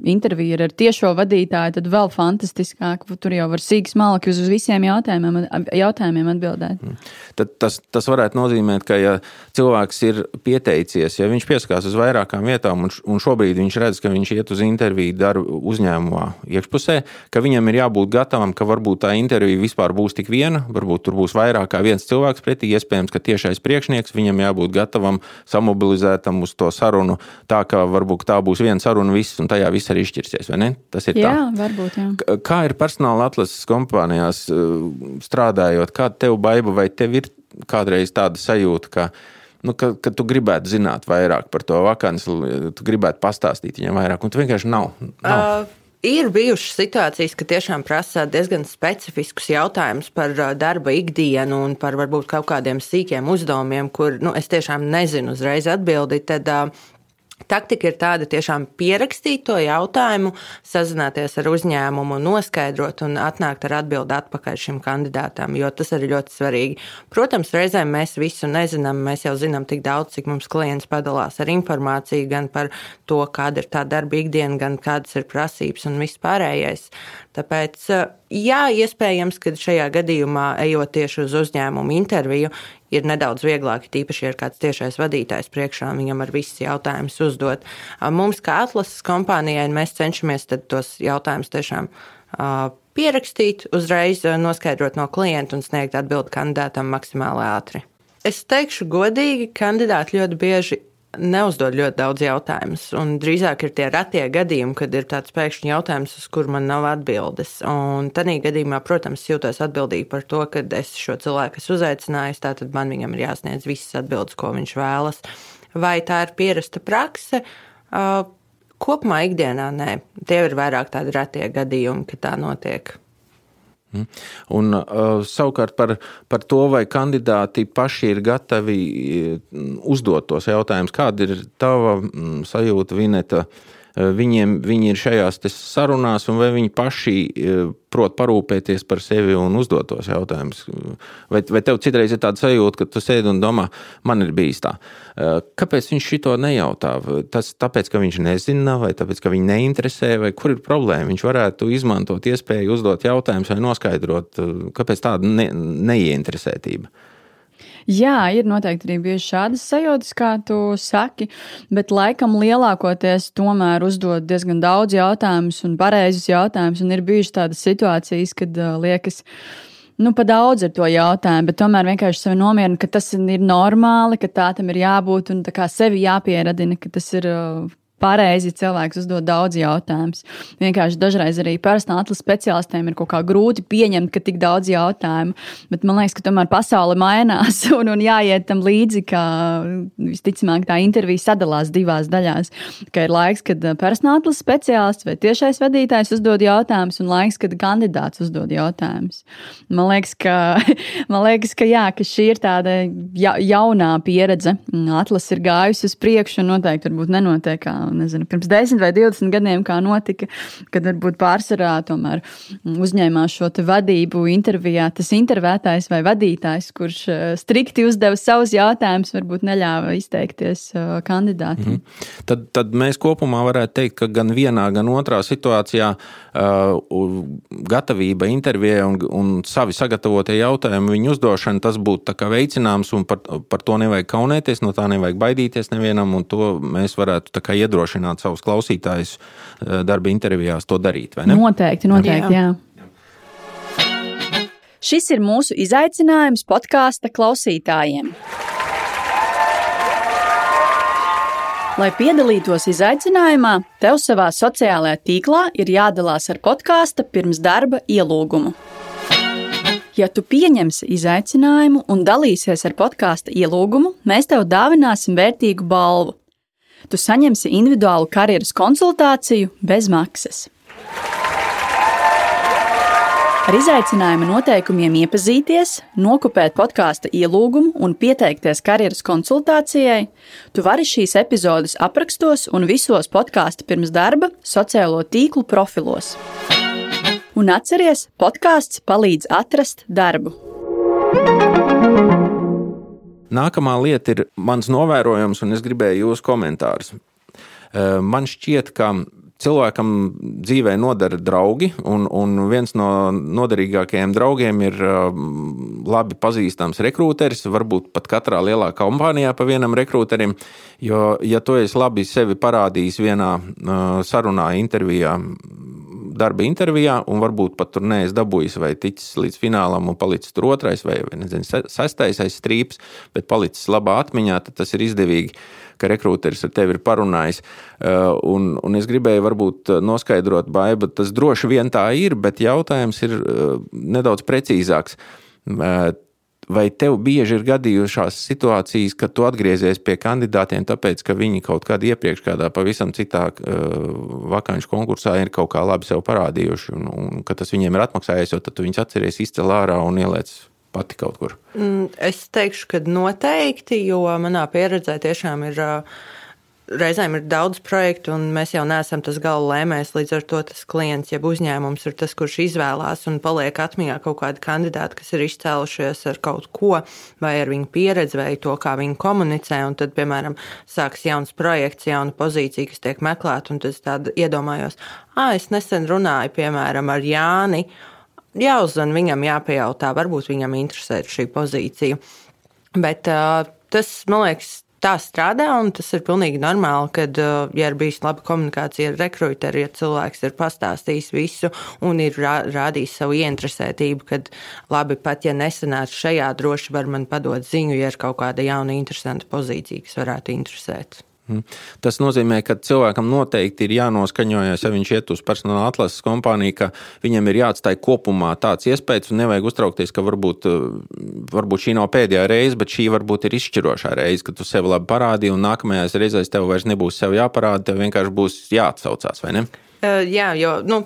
intervija ir ar tiešo vadītāju, tad vēl fantastiskāk. Tur jau var sīkā smalki uz visiem jautājumiem, jautājumiem atbildēt. Mm. Tad tas, tas varētu nozīmēt, ka, ja cilvēks ir pieteicies, ja viņš pieskās uz vairākām vietām, un, un šobrīd viņš redz, ka viņš iet uz interviju darbu uzņēmumā iekšpusē, ka viņam ir jābūt gatavam, ka varbūt tā intervija vispār būs tik viena, varbūt tur būs vairāk kā viens cilvēks pretī. Iespējams, ka tiešais priekšnieks viņam jābūt gatavam samobilizētam uz to sarunu sarunu tā, ka varbūt tā būs viena saruna, viss, un tajā viss arī izšķirsies. Tas ir jā, tā. Varbūt, jā. Kā ir personāla atlases kompānijās eh, strādājot, kāda tev baiva vai tev ir kādreiz tāda sajūta, ka, nu, ka, ka tu gribētu zināt vairāk par to vakanci, tu gribētu pastāstīt viņam vairāk, un tu vienkārši nav. nav. Uh. Ir bijušas situācijas, ka tiešām prasa diezgan specifiskus jautājumus par darba ikdienu un par varbūt kaut kādiem sīkiem uzdevumiem, kur nu, es tiešām nezinu uzreiz atbildi. Tad uh, Taktika ir tāda tiešām pierakstīt to jautājumu, sazināties ar uzņēmumu, noskaidrot un atnākt ar atbildi atpakaļ šim kandidātam, jo tas arī ļoti svarīgi. Protams, reizēm mēs visu nezinām, mēs jau zinām tik daudz, cik mums klients padalās ar informāciju gan par to, kāda ir tā darba ikdiena, gan kādas ir prasības un viss pārējais. Tāpēc, jā, iespējams, ka šajā gadījumā, ejot tieši uz uzņēmumu interviju, ir nedaudz vieglāk, tīpaši, ja ir kāds tiešais vadītājs priekšā, viņam ar visus jautājumus uzdot. Mums, kā atlases kompānijai, mēs cenšamies tos jautājumus tiešām pierakstīt, uzreiz noskaidrot no klienta un sniegt atbildi kandidātam maksimāli ātri. Es teikšu godīgi, kandidāti ļoti bieži neuzdod ļoti daudz jautājumus. Drīzāk ir tie retie gadījumi, kad ir tāds pēkšņi jautājums, uz kuru man nav atbildes. Un tādā gadījumā, protams, jūtos atbildīgi par to, ka es šo cilvēku esmu uzaicinājis, tātad man viņam ir jāsniedz visas atbildes, ko viņš vēlas. Vai tā ir pierasta prakse? Kopumā ikdienā nē, tie ir vairāk tādi retie gadījumi, kad tā notiek. Mhm. Un, uh, savukārt par, par to, vai kandidāti paši ir gatavi mm, uzdot tos jautājumus, kāda ir tava mm, sajūta, Vineta? Uh, viņiem, viņi ir šajās sarunās, un vai viņi paši uh, prot parūpēties par sevi un uzdot tos jautājumus. Vai, vai tev citreiz ir tāda sajūta, ka tu sēdi un domā, man ir bijis tā. Eh, kāpēc viņš to nejautā? Tas tāpēc, ka viņš nezina, vai tāpēc, ka viņu neinteresē, vai kur ir problēma? Viņš varētu izmantot iespēju uzdot jautājumus vai noskaidrot, eh, kāpēc tāda ne, neieinteresētība. Jā, ir noteikti arī bijušas šādas sajūtas, kā tu saki, bet laikam lielākoties tomēr uzdod diezgan daudz jautājumus un pareizus jautājumus. Un ir bijušas tādas situācijas, kad uh, liekas, nu, pa daudz ar to jautājumu, bet tomēr vienkārši sevi nomierina, ka tas ir normāli, ka tā tam ir jābūt un tā kā sevi jāpieradina, ka tas ir. Uh, pareizi cilvēks uzdod daudz jautājumus. Vienkārši dažreiz arī personāla atlases speciālistiem ir kaut kā grūti pieņemt, ka tik daudz jautājumu. Bet man liekas, ka tomēr pasaule mainās un, un jāiet tam līdzi, ka visticamāk tā intervija sadalās divās daļās. Ka ir laiks, kad personāla atlases speciālists vai tiešais vadītājs uzdod jautājumus, un laiks, kad kandidāts uzdod jautājumus. Man liekas, ka, man liekas, ka, jā, ka šī ir tāda ja, jaunā pieredze. Atlases ir gājusi uz priekšu un noteikti nenotiek kā nezinu, pirms 10 vai 20 gadiem, kā notika, kad varbūt pārsvarā tomēr uzņēmās šo vadību intervijā. Tas intervētājs vai vadītājs, kurš eh, strikti uzdeva savus jautājumus, varbūt neļāva izteikties eh, kandidātam. Mm -hmm. tad, tad mēs kopumā varētu teikt, ka gan vienā, gan otrā situācijā uh, gatavība intervijai un, un savi sagatavotie jautājumi, viņu uzdošana, tas būtu veicināms un par, par to nevajag kaunēties, no tā nevajag baidīties nevienam, un to mēs varētu iedrošināt iedrošināt savus klausītājus eh, darba intervijās to darīt. Noteikti, noteikti. Jā. Jā. Šis ir mūsu izaicinājums podkāstu klausītājiem. Lai piedalītos izaicinājumā, tev savā sociālajā tīklā ir jādalās ar podkāstu pirms darba ielūgumu. Ja tu pieņemsi izaicinājumu un dalīsies ar podkāstu ielūgumu, mēs tev dāvināsim vērtīgu balvu tu saņemsi individuālu karjeras konsultāciju bez maksas. Ar izaicinājuma noteikumiem iepazīties, nokopēt podkāstu ielūgumu un pieteikties karjeras konsultācijai, tu vari šīs epizodes aprakstos un visos podkāstu pirms darba sociālo tīklu profilos. Un atceries, podkāsts palīdz atrast darbu. Nākamā lieta ir mans novērojums, un es gribēju jūsu komentārus. Eh, man šķiet, ka cilvēkam dzīvē nodara draugi, un, un viens no noderīgākajiem draugiem ir um, labi pazīstams rekrūteris. Varbūt pat katrā lielā kompānijā pa vienam rekrūterim. Jo, ja tu esi labi sevi parādījis vienā uh, sarunā, intervijā, darba intervijā, un varbūt pat tur neesi dabūjis vai ticis līdz finālam, un palicis tur otrais vai nezinu, sestais aiz strīps, bet palicis labā atmiņā, tad tas ir izdevīgi ka rekrūteris ar tevi ir parunājis. Uh, un, un es gribēju varbūt uh, noskaidrot, Baiba, tas droši vien tā ir, bet jautājums ir uh, nedaudz precīzāks. Vai tev bieži ir gadījušās situācijas, kad tu atgriezies pie kandidātiem, tāpēc, ka viņi kaut kādā iepriekš, kādā pavisam citā uh, vakāņu konkursā ir kaut kā labi sev parādījuši, un, un ka tas viņiem ir atmaksājies, jo tad tu viņus atceries izcēlīt ārā un ieliec pati kaut kur? Mm, es teikšu, ka noteikti, jo manā pieredzē tiešām ir. Reizēm ir daudz projektu, un mēs jau neesam tas gala lēmējs. Līdz ar to tas klients, jeb uzņēmums, ir tas, kurš izvēlās un paliek atmiņā kaut kādi kandidāti, kas ir izcēlušies ar kaut ko, vai ar viņu pieredzi, vai to, kā viņi komunicē. Un tad, piemēram, sāks jauns projekts, jauna pozīcija, kas tiek meklēta, un tad es iedomājos, ah, es nesen runāju, piemēram, ar Jāni jāuzzina viņam, jāpajautā, varbūt viņam interesē šī pozīcija. Bet uh, tas, man liekas, tā strādā, un tas ir pilnīgi normāli, kad, uh, ja ir bijusi laba komunikācija ar rekruteri, ja cilvēks ir pastāstījis visu un ir rā, rādījis savu ieinteresētību, kad labi, pat ja nesanāca šajā, droši var man padot ziņu, ja ir kaut kāda jauna, interesanta pozīcija, kas varētu interesēt. Mhm. Tas nozīmē, ka cilvēkam noteikti ir jānoskaņojas, ja viņš iet uz personāla atlases kompāniju, ka viņam ir jāatstāj kopumā tāds iespējas, un nevajag uztraukties, ka varbūt, varbūt šī nav pēdējā reize, bet šī varbūt ir izšķirošā reize, kad tu sevi labi parādīji, un nākamajās reizēs tev vairs nebūs sev jāparāda, tev vienkārši būs jāatsaucās? Uh, jā, jo nu,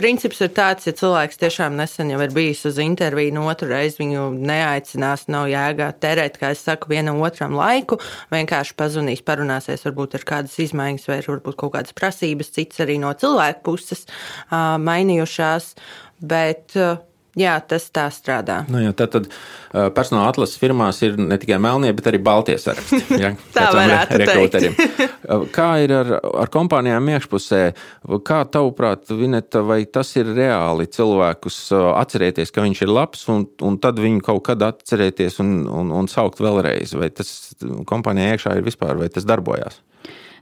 princips ir tāds, ja cilvēks tiešām nesen jau ir bijis uz interviju, no otru reizi viņu neaicinās, nav jēga terēt, kā es saku, vienam otram laiku. Vienkārši pazudīs, parunāsies, varbūt ir kādas izmaiņas, vai varbūt kaut kādas prasības, cits arī no cilvēku puses uh, mainījušās. Bet, uh, Jā, tas tā strādā. Nu, jā, tad, tad personāla atlases firmās ir ne tikai melnie, bet arī baltie saraksti. Ja, tā varētu būt. Kā ir ar, ar kompānijām iekšpusē? Kā tavuprāt, Vineta, vai tas ir reāli cilvēkus atcerēties, ka viņš ir labs, un, un tad viņu kaut kad atcerēties un, un, un saukt vēlreiz? Vai tas kompānijā iekšā ir vispār, vai tas darbojās?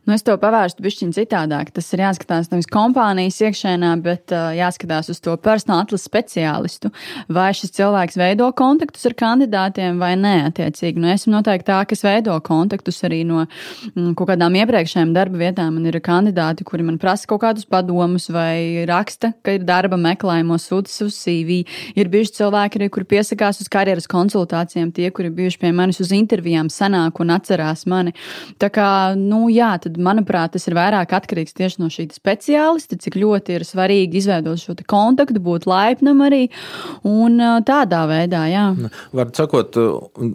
Nu, es to pavērstu bišķiņ citādāk. Tas ir jāskatās nevis kompānijas iekšēnā, bet uh, jāskatās uz to personāla atlases speciālistu. Vai šis cilvēks veido kontaktus ar kandidātiem vai nē, attiecīgi. Nu, esmu noteikti tā, kas veido kontaktus arī no mm, kaut kādām iepriekšējām darba vietām. Man ir kandidāti, kuri man prasa kaut kādus padomus vai raksta, ka ir darba meklējumos, sūta uz CV. Ir bijuši cilvēki arī, kuri piesakās uz karjeras konsultācijām, tie, kuri bijuši pie manis uz intervijām, sanāk un atcerās mani. Tā kā, nu jā, tad tad, manuprāt, tas ir vairāk atkarīgs tieši no šī speciālista, cik ļoti ir svarīgi izveidot šo kontaktu, būt laipnam arī un tādā veidā. Jā. Nu, var sakot,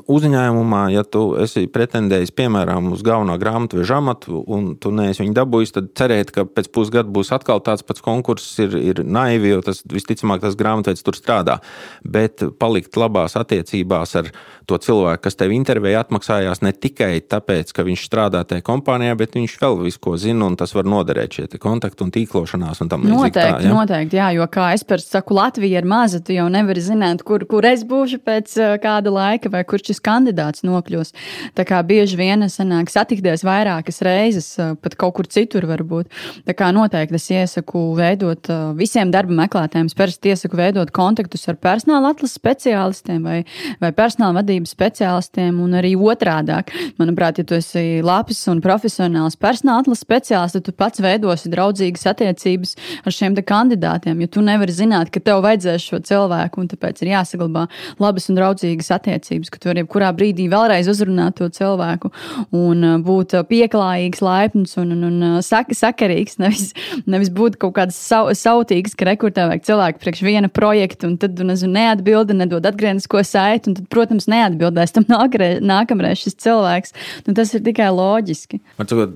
uzņēmumā, ja tu esi pretendējis piemēram uz galvenā grāmatveža amatu un tu neesi viņu dabūjis, tad cerēt, ka pēc pusgada būs atkal tāds pats konkurss, ir, ir naivi, jo tas visticamāk tas grāmatvedis tur strādā. Bet palikt labās attiecībās ar to cilvēku, kas tevi intervēja, atmaksājās ne tikai tāpēc, ka viņš strādā tajā kompānijā, bet viņš viņš vēl visu ko zina, un tas var noderēt šie kontakti un tīklošanās. Un noteikti, tā, ja? noteikti, jā, jo kā es par saku, Latvija ir maza, tu jau nevari zināt, kur, kur es būšu pēc kāda laika, vai kurš šis kandidāts nokļūs. Tā kā bieži vien sanāk satikties vairākas reizes, pat kaut kur citur varbūt. Tā kā noteikti es iesaku veidot visiem darba meklētājiem, parasti iesaku veidot kontaktus ar personāla atlases speciālistiem vai, vai personāla vadības speciālistiem, un arī otrādāk. Manuprāt, ja tu esi labs un profesionāls personāla atlases speciālists, tad tu pats veidosi draudzīgas attiecības ar šiem kandidātiem, jo tu nevari zināt, ka tev vajadzēs šo cilvēku, un tāpēc ir jāsaglabā labas un draudzīgas attiecības, ka tu vari jebkurā brīdī vēlreiz uzrunāt to cilvēku un uh, būt pieklājīgs, laipns un, un, un sak sakarīgs, nevis, nevis būt kaut kāds sau, sautīgs, ka rekrutē vajag cilvēku priekš viena projekta, un tad, nezinu, neatbilda, nedod atgrieznisko saiti, un tad, protams, neatbildēs tam nākamreiz šis cilvēks. Nu, tas ir tikai loģiski. Man sakot,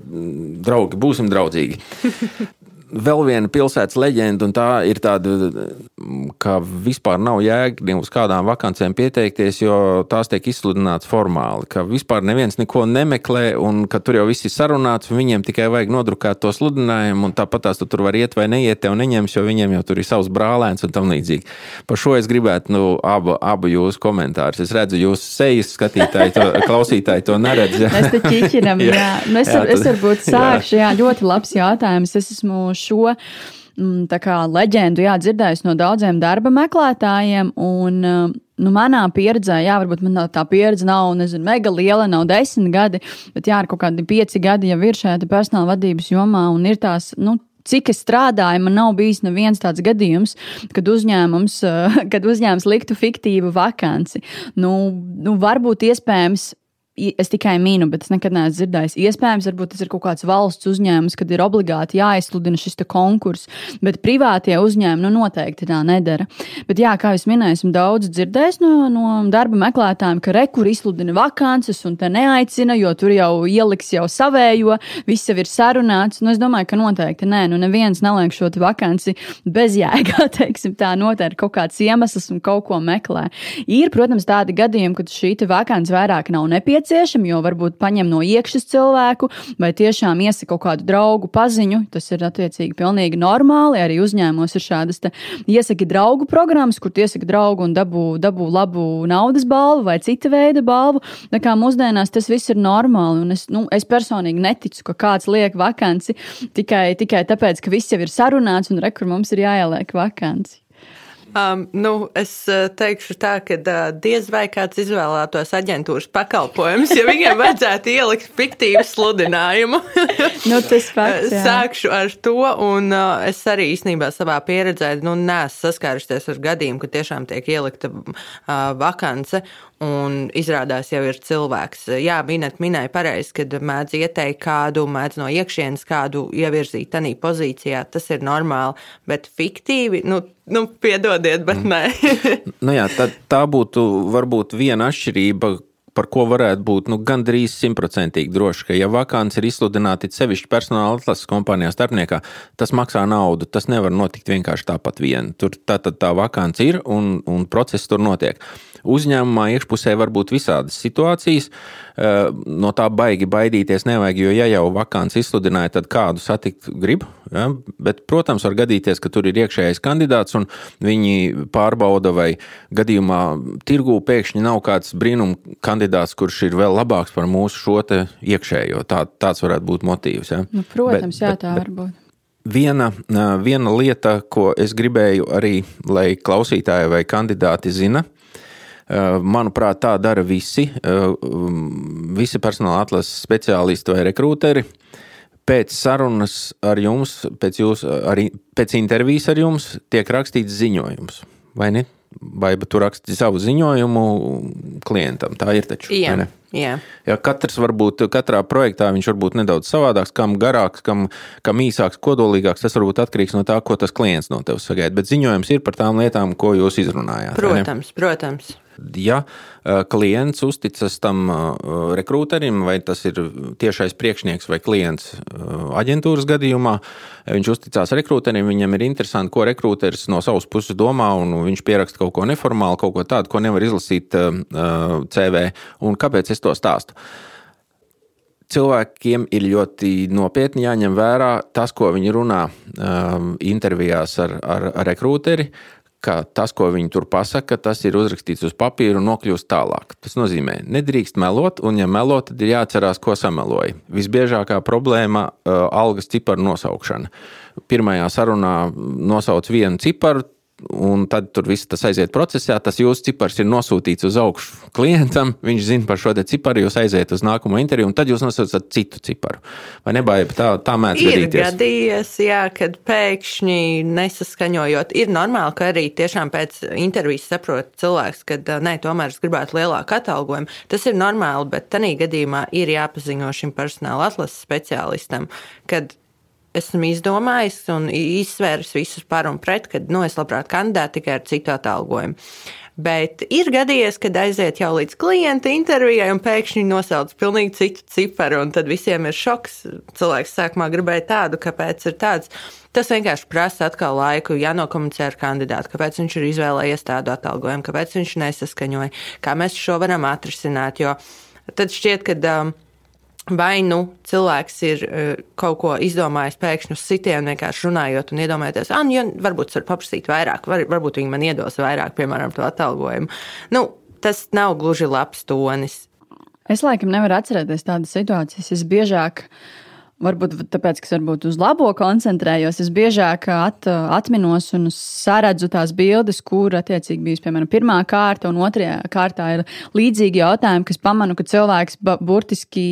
draugi, būsim draudzīgi. vēl viena pilsētas leģenda, un tā ir tāda, ka vispār nav jēga uz kādām vakancēm pieteikties, jo tās tiek izsludināts formāli. Ka vispār neviens neko nemeklē, un ka tur jau viss ir sarunāts, un viņiem tikai vajag nodrukāt to sludinājumu, un tāpat tās tu tur var iet vai neiet, tev neņems, jo viņiem jau tur ir savs brālēns un tam līdzīgi. Par šo es gribētu nu, abu, abu jūsu komentārus. Es redzu, jūsu sejas skatītāji, to, klausītāji to neredz. Jā. Mēs te ķiķinam, jā. jā. Nu, es, jā, tad, es varbūt sākšu, jā, ļoti labs jautājums. Es esmu šo mm, kā, leģendu jā, dzirdējusi no daudziem darba meklētājiem. Un, mm, Nu, manā pieredzē, jā, varbūt man tā pieredze nav nezinu, mega liela, nav desmit gadi, bet jā, ir kaut kādi pieci gadi jau ir šajā personāla vadības jomā, un ir tās, nu, cik es strādāju, man nav bijis neviens tāds gadījums, kad uzņēmums, kad uzņēmums liktu fiktīvu vakanci. Nu, nu, varbūt iespējams es tikai mīnu, bet es nekad neesmu dzirdējis. Iespējams, tas ir kaut kāds valsts uzņēmums, kad ir obligāti jāizsludina šis konkurss, bet privātie uzņēmumi nu, noteikti tā nedara. Bet, jā, kā jau minēju, esmu daudz dzirdējis no, no darba meklētājiem, ka rekur izsludina vakances un te neaicina, jo tur jau ieliks jau savējo, viss jau ir sarunāts. Nu, es domāju, ka noteikti nē, nu neviens neliek šo vakanci bez jēgā, teiksim, tā noteikti ir kaut kāds iemesls un kaut ko meklē. Ir, protams, tādi gadījumi, kad šī vakance vairāk nav nepieciešama nepieciešami, jo varbūt paņem no iekšas cilvēku vai tiešām iesaka kaut kādu draugu paziņu. Tas ir attiecīgi pilnīgi normāli. Arī uzņēmumos ir šādas iesaki draugu programmas, kur iesaka draugu un dabū, dabū labu naudas balvu vai cita veida balvu. Tā kā mūsdienās tas viss ir normāli. Es, nu, es personīgi neticu, ka kāds liek vakanci tikai, tikai tāpēc, ka viss jau ir sarunāts un rekur mums ir jāieliek vakanci. Um, nu, es uh, teikšu tā, ka uh, diez vai kāds izvēlētos aģentūras pakalpojumus, ja viņiem vajadzētu ielikt fiktīvu sludinājumu. nu, tas fakts, jā. Sākšu ar to, un uh, es arī īstenībā savā pieredzē nu, neesmu saskārusies ar gadījumu, ka tiešām tiek ielikta uh, vakance, un izrādās jau ir cilvēks. Jā, Binet minēja pareizi, kad mēdz ieteikt kādu, mēdz no iekšienes kādu ievirzīt tādā pozīcijā. Tas ir normāli, bet fiktīvi, nu, nu piedodiet, bet mm. nē. nu jā, tā, tā būtu varbūt viena atšķirība par ko varētu būt nu, gandrīz simtprocentīgi droši, ka, ja vakāns ir izsludināti sevišķi personāla atlases kompānijā starpniekā, tas maksā naudu. Tas nevar notikt vienkārši tāpat vien. Tur tā tad tā vakāns ir un, un process tur notiek. Uzņēmumā iekšpusē var būt visādas situācijas. Eh, no tā baigi baidīties nevajag, jo, ja jau vakāns izsludināja, tad kādu satikt grib. Ja? Bet, protams, var gadīties, ka tur ir iekšējais kandidāts un viņi pārbauda, vai gadījumā tirgū pēkšņi nav kāds brīnum kandidāts, kurš ir vēl labāks par mūsu šo iekšējo. Tā, tāds varētu būt motīvs. Ja? Nu, protams, bet, jā, tā var būt. Viena, viena lieta, ko es gribēju arī, lai klausītāji vai kandidāti zina, Eh, manuprāt, tā dara visi, eh, visi personāla atlases speciālisti vai rekrūteri. Pēc sarunas ar jums, pēc, jūs, arī, pēc intervijas ar jums, tiek rakstīts ziņojums. Vai ne? Vai tu raksti savu ziņojumu klientam? Tā ir taču. Jā. Jā. Ja katrs varbūt katrā projektā viņš var būt nedaudz savādāks, kam garāks, kam, kam īsāks, kodolīgāks. Tas varbūt atkarīgs no tā, ko tas klients no tevis sagaida. Bet ziņojums ir par tām lietām, ko jūs izrunājāt. Protams, protams ja eh, klients uzticas tam eh, rekrūterim, vai tas ir tiešais priekšnieks vai klients eh, aģentūras gadījumā, viņš uzticās rekrūterim, viņam ir interesanti, ko rekrūteris no savas puses domā, un viņš pieraksta kaut ko neformālu, kaut ko tādu, ko nevar izlasīt CV. Un kāpēc es to stāstu? cilvēkiem ir ļoti nopietni jāņem vērā tas, ko viņi runā um, intervijās ar, ar, ar rekrūteri, ka tas, ko viņi tur pasaka, tas ir uzrakstīts uz papīra un nokļūst tālāk. Tas nozīmē, nedrīkst melot, un, ja melo, tad ir jāatcerās, ko sameloja. Visbiežākā problēma uh, algas ciparu nosaukšana. Pirmajā sarunā nosauc vienu ciparu, un tad tur viss tas aiziet procesā. Tas jūsu cipars ir nosūtīts uz augšu klientam, viņš zina par šo ciparu, jūs aiziet uz nākamo interviju, un tad jūs nosūtat citu ciparu. Vai nebaiet, tā, tā mēdz ir gadīties? Ir gadījies, jā, kad pēkšņi nesaskaņojot, ir normāli, ka arī tiešām pēc intervijas saprot cilvēks, ka nē, tomēr es gribētu lielāku atalgojumu. Tas ir normāli, bet tādā gadījumā ir jāpaziņo šim personāla atlases speciālistam, kad esmu izdomājis un izsvēris visus par un pret, kad nu, es labprāt kandidētu tikai ar citu atalgojumu. Bet ir gadījies, kad aiziet jau līdz klienta intervijai un pēkšņi nosauc pilnīgi citu ciparu, un tad visiem ir šoks. Cilvēks sākumā gribēja tādu, kāpēc ir tāds. Tas vienkārši prasa atkal laiku, jānokomunicē ar kandidātu, kāpēc viņš ir izvēlējies tādu atalgojumu, kāpēc viņš nesaskaņoja, kā mēs šo varam atrisināt. Jo tad šķiet, ka um, Vai nu cilvēks ir uh, kaut ko izdomājis pēkšņi uz sitienu, vienkārši runājot un iedomājoties, ah, nu, ja varbūt es varu paprasīt vairāk, var, varbūt viņi man iedos vairāk, piemēram, to atalgojumu. Nu, tas nav gluži labs tonis. Es laikam nevaru atcerēties tādas situācijas. Es biežāk, varbūt tāpēc, ka varbūt uz labo koncentrējos, es biežāk at, atminos un saredzu tās bildes, kur attiecīgi bijis, piemēram, pirmā kārta un otrajā kārtā ir līdzīgi jautājumi, kas pamanu, ka cilvēks burtiski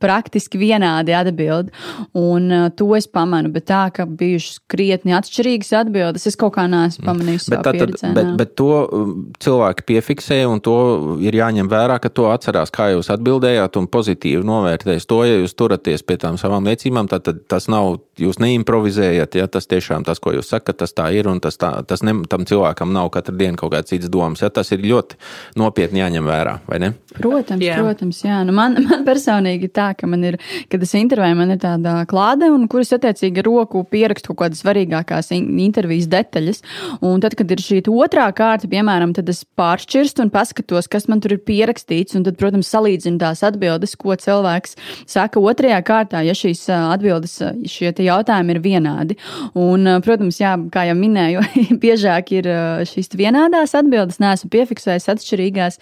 praktiski vienādi atbild. Un uh, to es pamanu, bet tā, ka bijušas krietni atšķirīgas atbildes, es kaut kā neesmu pamanījis. Bet, tā, tad, bet, bet to um, cilvēki piefiksē, un to ir jāņem vērā, ka to atcerās, kā jūs atbildējāt, un pozitīvi novērtēs to, ja jūs turaties pie tām savām liecībām, tad, tad tas nav, jūs neimprovizējat, ja tas tiešām tas, ko jūs sakat, tas tā ir, un tas, tā, tas ne, tam cilvēkam nav katru dienu kaut kāds cits domas. Ja, tas ir ļoti nopietni jāņem vērā, vai ne? Protams, jā. protams, jā. Nu man, man personīgi tā ka man ir, kad es intervēju, man ir tāda klāde, un kuras attiecīgi roku pierakstu kaut kādas svarīgākās intervijas detaļas. Un tad, kad ir šī otrā kārta, piemēram, tad es pāršķirstu un paskatos, kas man tur ir pierakstīts, un tad, protams, salīdzinu tās atbildes, ko cilvēks saka otrajā kārtā, ja šīs atbildes, šie jautājumi ir vienādi. Un, protams, jā, kā jau minēju, biežāk ir šīs vienādās atbildes, neesmu piefiksējis atšķirīgās,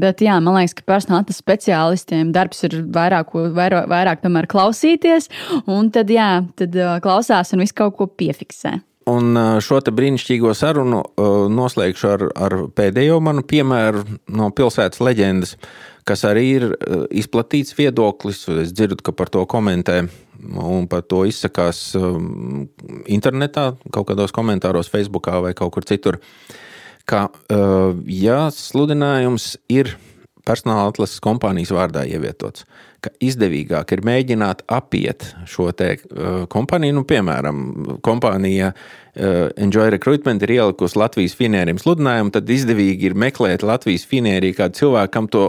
bet jā, man liekas, ka personāla speciālistiem darbs ir vairāk, vairāk, vairāk tomēr klausīties, un tad, jā, tad klausās un visu kaut ko piefiksē. Un šo brīnišķīgo sarunu noslēgšu ar, ar pēdējo manu piemēru no pilsētas leģendas, kas arī ir izplatīts viedoklis. Es dzirdu, ka par to komentē un par to izsakās internetā, kaut kādos komentāros, Facebook vai kaut kur citur. Ka, ja sludinājums ir personāla atlases kompānijas vārdā ievietots, ka izdevīgāk ir mēģināt apiet šo te uh, kompāniju. Nu, piemēram, kompānija Enjoy Recruitment ir ielikusi Latvijas finērim sludinājumu, tad izdevīgi ir meklēt Latvijas finērī kādu cilvēku, kam to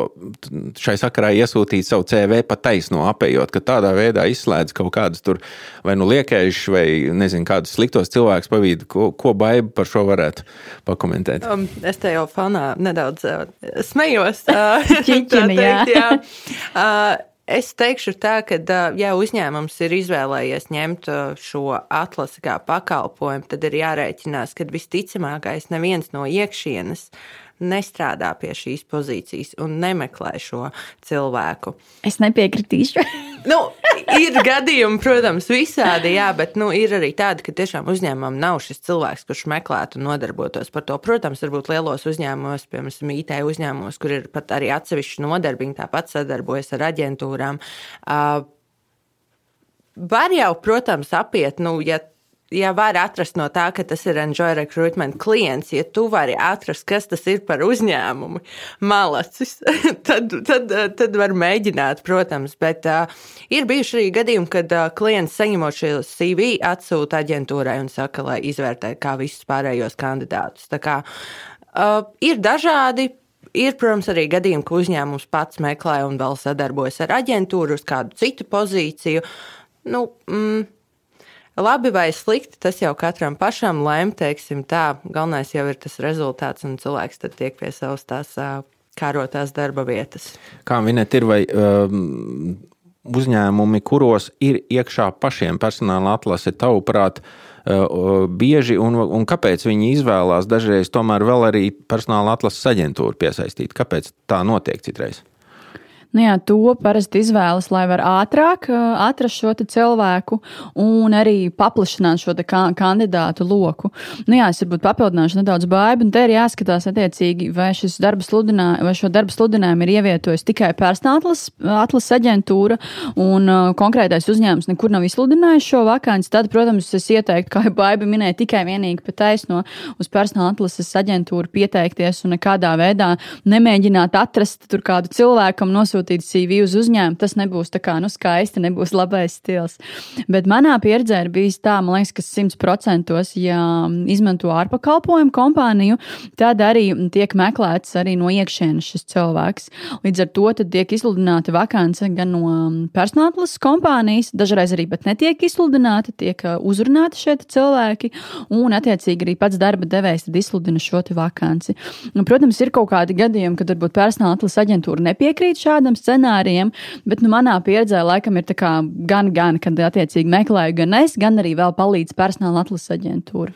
šai sakarā iesūtīt savu CV pa taisno apējot, ka tādā veidā izslēdz kaut kādus tur vai nu liekējuši vai nezinu kādus sliktos cilvēkus pa vidu. Ko, ko baiba par šo varētu pakomentēt? Um, es te jau fanā nedaudz uh, smējos. Uh, Ķiķini, jā. Jā. Uh, Es teikšu tā, ka, ja uzņēmums ir izvēlējies ņemt šo atlasi kā pakalpojumu, tad ir jārēķinās, ka visticamākais neviens no iekšienes nestrādā pie šīs pozīcijas un nemeklē šo cilvēku. Es nepiekritīšu. nu, ir gadījumi, protams, visādi, jā, bet nu, ir arī tādi, ka tiešām uzņēmumam nav šis cilvēks, kurš meklētu un nodarbotos par to. Protams, varbūt lielos uzņēmumos, piemēram, IT uzņēmumos, kur ir pat arī atsevišķi nodarbiņi, tāpat sadarbojas ar aģentūrām. Var jau, protams, apiet, nu, ja ja var atrast no tā, ka tas ir Enjoy Recruitment klients, ja tu vari atrast, kas tas ir par uzņēmumu, malacis, tad, tad, tad var mēģināt, protams. Bet uh, ir bijuši arī gadījumi, kad uh, klients saņemot šo CV atsūta aģentūrai un saka, lai izvērtē kā visus pārējos kandidātus. Tā kā uh, ir dažādi. Ir, protams, arī gadījumi, ka uzņēmums pats meklē un vēl sadarbojas ar aģentūru uz kādu citu pozīciju. Nu, mm, Labi vai slikti, tas jau katram pašam lēmt, teiksim tā. Galvenais jau ir tas rezultāts, un cilvēks tad tiek pie savas tās kārotās darba vietas. Kā minēt, ir vai um, uzņēmumi, kuros ir iekšā pašiem personāla atlase, tavuprāt, bieži un, un kāpēc viņi izvēlās dažreiz tomēr vēl arī personāla atlases aģentūru piesaistīt? Kāpēc tā notiek citreiz? Nu jā, to parasti izvēlas, lai var ātrāk atrast šo cilvēku un arī paplašināt šo kandidātu loku. Nu jā, es varbūt papildināšu nedaudz baidu, un te ir jāskatās attiecīgi, vai, sludinā, vai šo darba sludinājumu ir ievietojis tikai personāla atlases aģentūra un uh, konkrētais uzņēmums nekur nav izsludinājis šo vakanci. Tad, protams, es ieteiktu, kā jau baiba minēja, tikai vienīgi pa taisno uz personāla atlases aģentūru pieteikties un nekādā veidā nemēģināt atrast tur kādu cilvēkam nosūtīt nosūtīt CV uz uzņēmumu, tas nebūs tā kā nu, skaisti, nebūs labais stils. Bet manā pieredzē ir bijis tā, man liekas, ka simts procentos, ja izmanto ārpakalpojumu kompāniju, tad arī tiek meklēts arī no iekšienes šis cilvēks. Līdz ar to tiek izsludināta vakance gan no personālas kompānijas, dažreiz arī pat netiek izsludināta, tiek uh, uzrunāti šie cilvēki, un attiecīgi arī pats darba devējs izsludina šo vakanci. Nu, protams, ir kaut kādi gadījumi, kad varbūt personāla atlases aģentūra nepiekrīt šādam tādam scenārijam, bet nu, manā pieredzē laikam ir gan, gan, kad attiecīgi meklēju gan es, gan arī vēl palīdz personāla atlases aģentūra.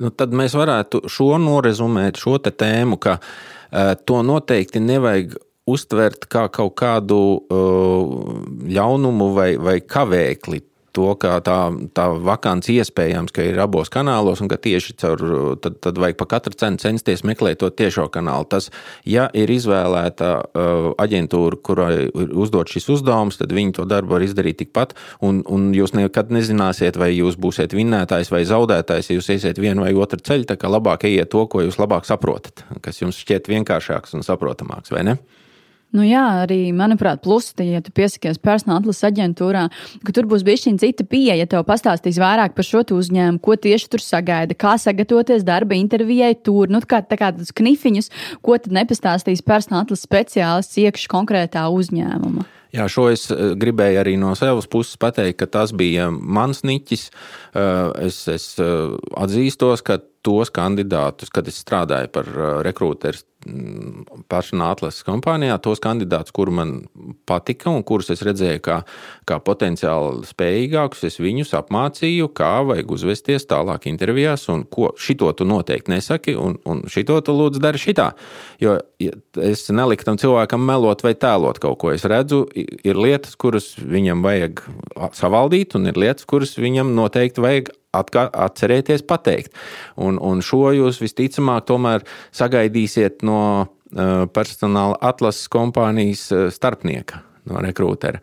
Nu, tad mēs varētu šo norezumēt, šo tēmu, ka uh, to noteikti nevajag uztvert kā kaut kādu uh, ļaunumu vai, vai kavēkli to, ka tā, tā vakants iespējams, ir abos kanālos un ka tieši caur, tad, tad vajag pa katru cenu censties meklēt to tiešo kanālu. Tas, ja ir izvēlēta uh, aģentūra, kurai ir uzdot šis uzdevums, tad viņi to darbu var izdarīt tikpat, un, un jūs nekad nezināsiet, vai jūs būsiet vinnētājs vai zaudētājs, ja jūs iesiet vienu vai otru ceļu, tā kā labāk ejiet to, ko jūs labāk saprotat, kas jums šķiet vienkāršāks un saprotamāks, vai ne? Nu jā, arī, manuprāt, plusi, ja tu piesakies personāla atlases aģentūrā, ka tur būs bijis šī cita pieeja, ja tev pastāstīs vairāk par šo uzņēmumu, ko tieši tur sagaida, kā sagatavoties darba intervijai tur, nu, kā, tā kā tādus knifiņus, ko tad nepastāstīs personāla atlases speciālists iekšā konkrētā uzņēmuma. Jā, šo es eh, gribēju arī no savas puses pateikt, ka tas bija mans niķis. Eh, es, es eh, atzīstos, ka tos kandidātus, kad es strādāju par rekrūteru Mm, personāla atlases kompānijā tos kandidātus, kuri man patika un kurus es redzēju kā, kā potenciāli spējīgākus. Es viņus apmācīju, kā vajag uzvesties tālāk intervijās, un ko šito tu noteikti nesaki, un, un šito tu lūdzu dari šitā. Jo es neliku tam cilvēkam melot vai tēlot kaut ko. Es redzu, ir lietas, kuras viņam vajag savaldīt, un ir lietas, kuras viņam noteikti vajag atcerēties pateikt. Un, un šo jūs visticamāk tomēr sagaidīsiet no uh, personāla atlases kompānijas uh, starpnieka. No rekrūtera.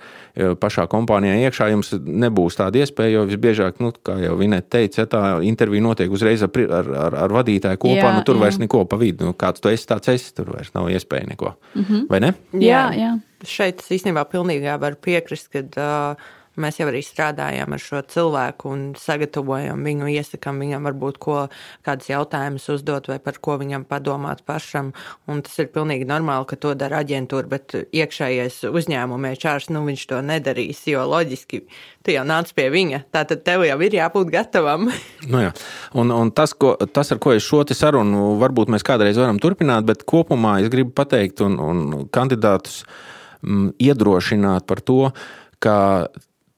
Pašā kompānijā iekšā jums nebūs tāda iespēja, jo visbiežāk, nu, kā jau Vinēta teica, ja tā intervija notiek uzreiz ar, ar, ar, ar vadītāju kopā. Jā, nu, tur jā. vairs neko pa vidu. Nu, kāds tu esi, tāds esi. Tur vairs nav iespēja neko. Mm -hmm. Vai ne? Jā, jā. Šeit es īstenībā pilnībā varu piekrist, ka uh, Mēs jau arī strādājām ar šo cilvēku un sagatavojam viņu, iesakām viņam varbūt ko, kādus jautājumus uzdot vai par ko viņam padomāt pašam. Un tas ir pilnīgi normāli, ka to dara aģentūra, bet iekšējais uzņēmumē čārs, nu viņš to nedarīs, jo loģiski tu jau nāc pie viņa, tātad tev jau ir jābūt gatavam. nu jā. un, un tas, ko, tas, ar ko es šo sarunu varbūt mēs kādreiz varam turpināt, bet kopumā es gribu pateikt un, un kandidātus mm, iedrošināt par to, ka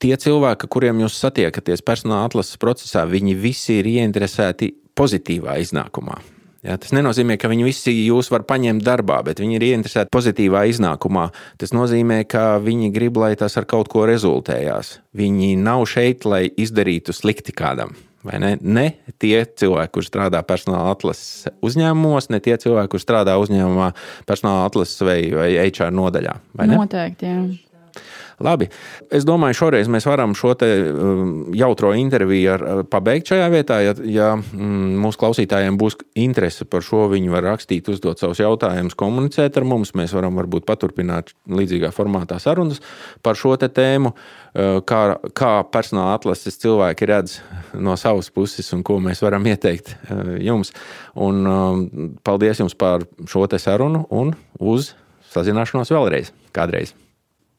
tie cilvēki, kuriem jūs satiekaties personāla atlases procesā, viņi visi ir ieinteresēti pozitīvā iznākumā. Ja, tas nenozīmē, ka viņi visi jūs var paņemt darbā, bet viņi ir ieinteresēti pozitīvā iznākumā. Tas nozīmē, ka viņi grib, lai tas ar kaut ko rezultējās. Viņi nav šeit, lai izdarītu slikti kādam. Ne? ne tie cilvēki, kurš strādā personāla atlases uzņēmumos, ne tie cilvēki, kurš strādā uzņēmumā, personāla atlases vai, vai HR nodaļā. Noteikti. Jā. Labi, es domāju, šoreiz mēs varam šo um, jautro interviju ar, pabeigt šajā vietā. Ja, ja mm, mūsu klausītājiem būs interese par šo, viņi var rakstīt, uzdot savus jautājumus, komunicēt ar mums. Mēs varam varbūt paturpināt līdzīgā formātā sarunas par šo tēmu, uh, kā, kā personāla atlases cilvēki redz no savas puses un ko mēs varam ieteikt uh, jums. Un, um, paldies jums par šo sarunu un uz sazināšanos vēlreiz kādreiz.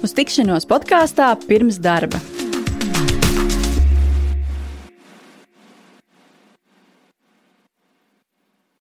Uz tikšanos podkāstā pirms darba!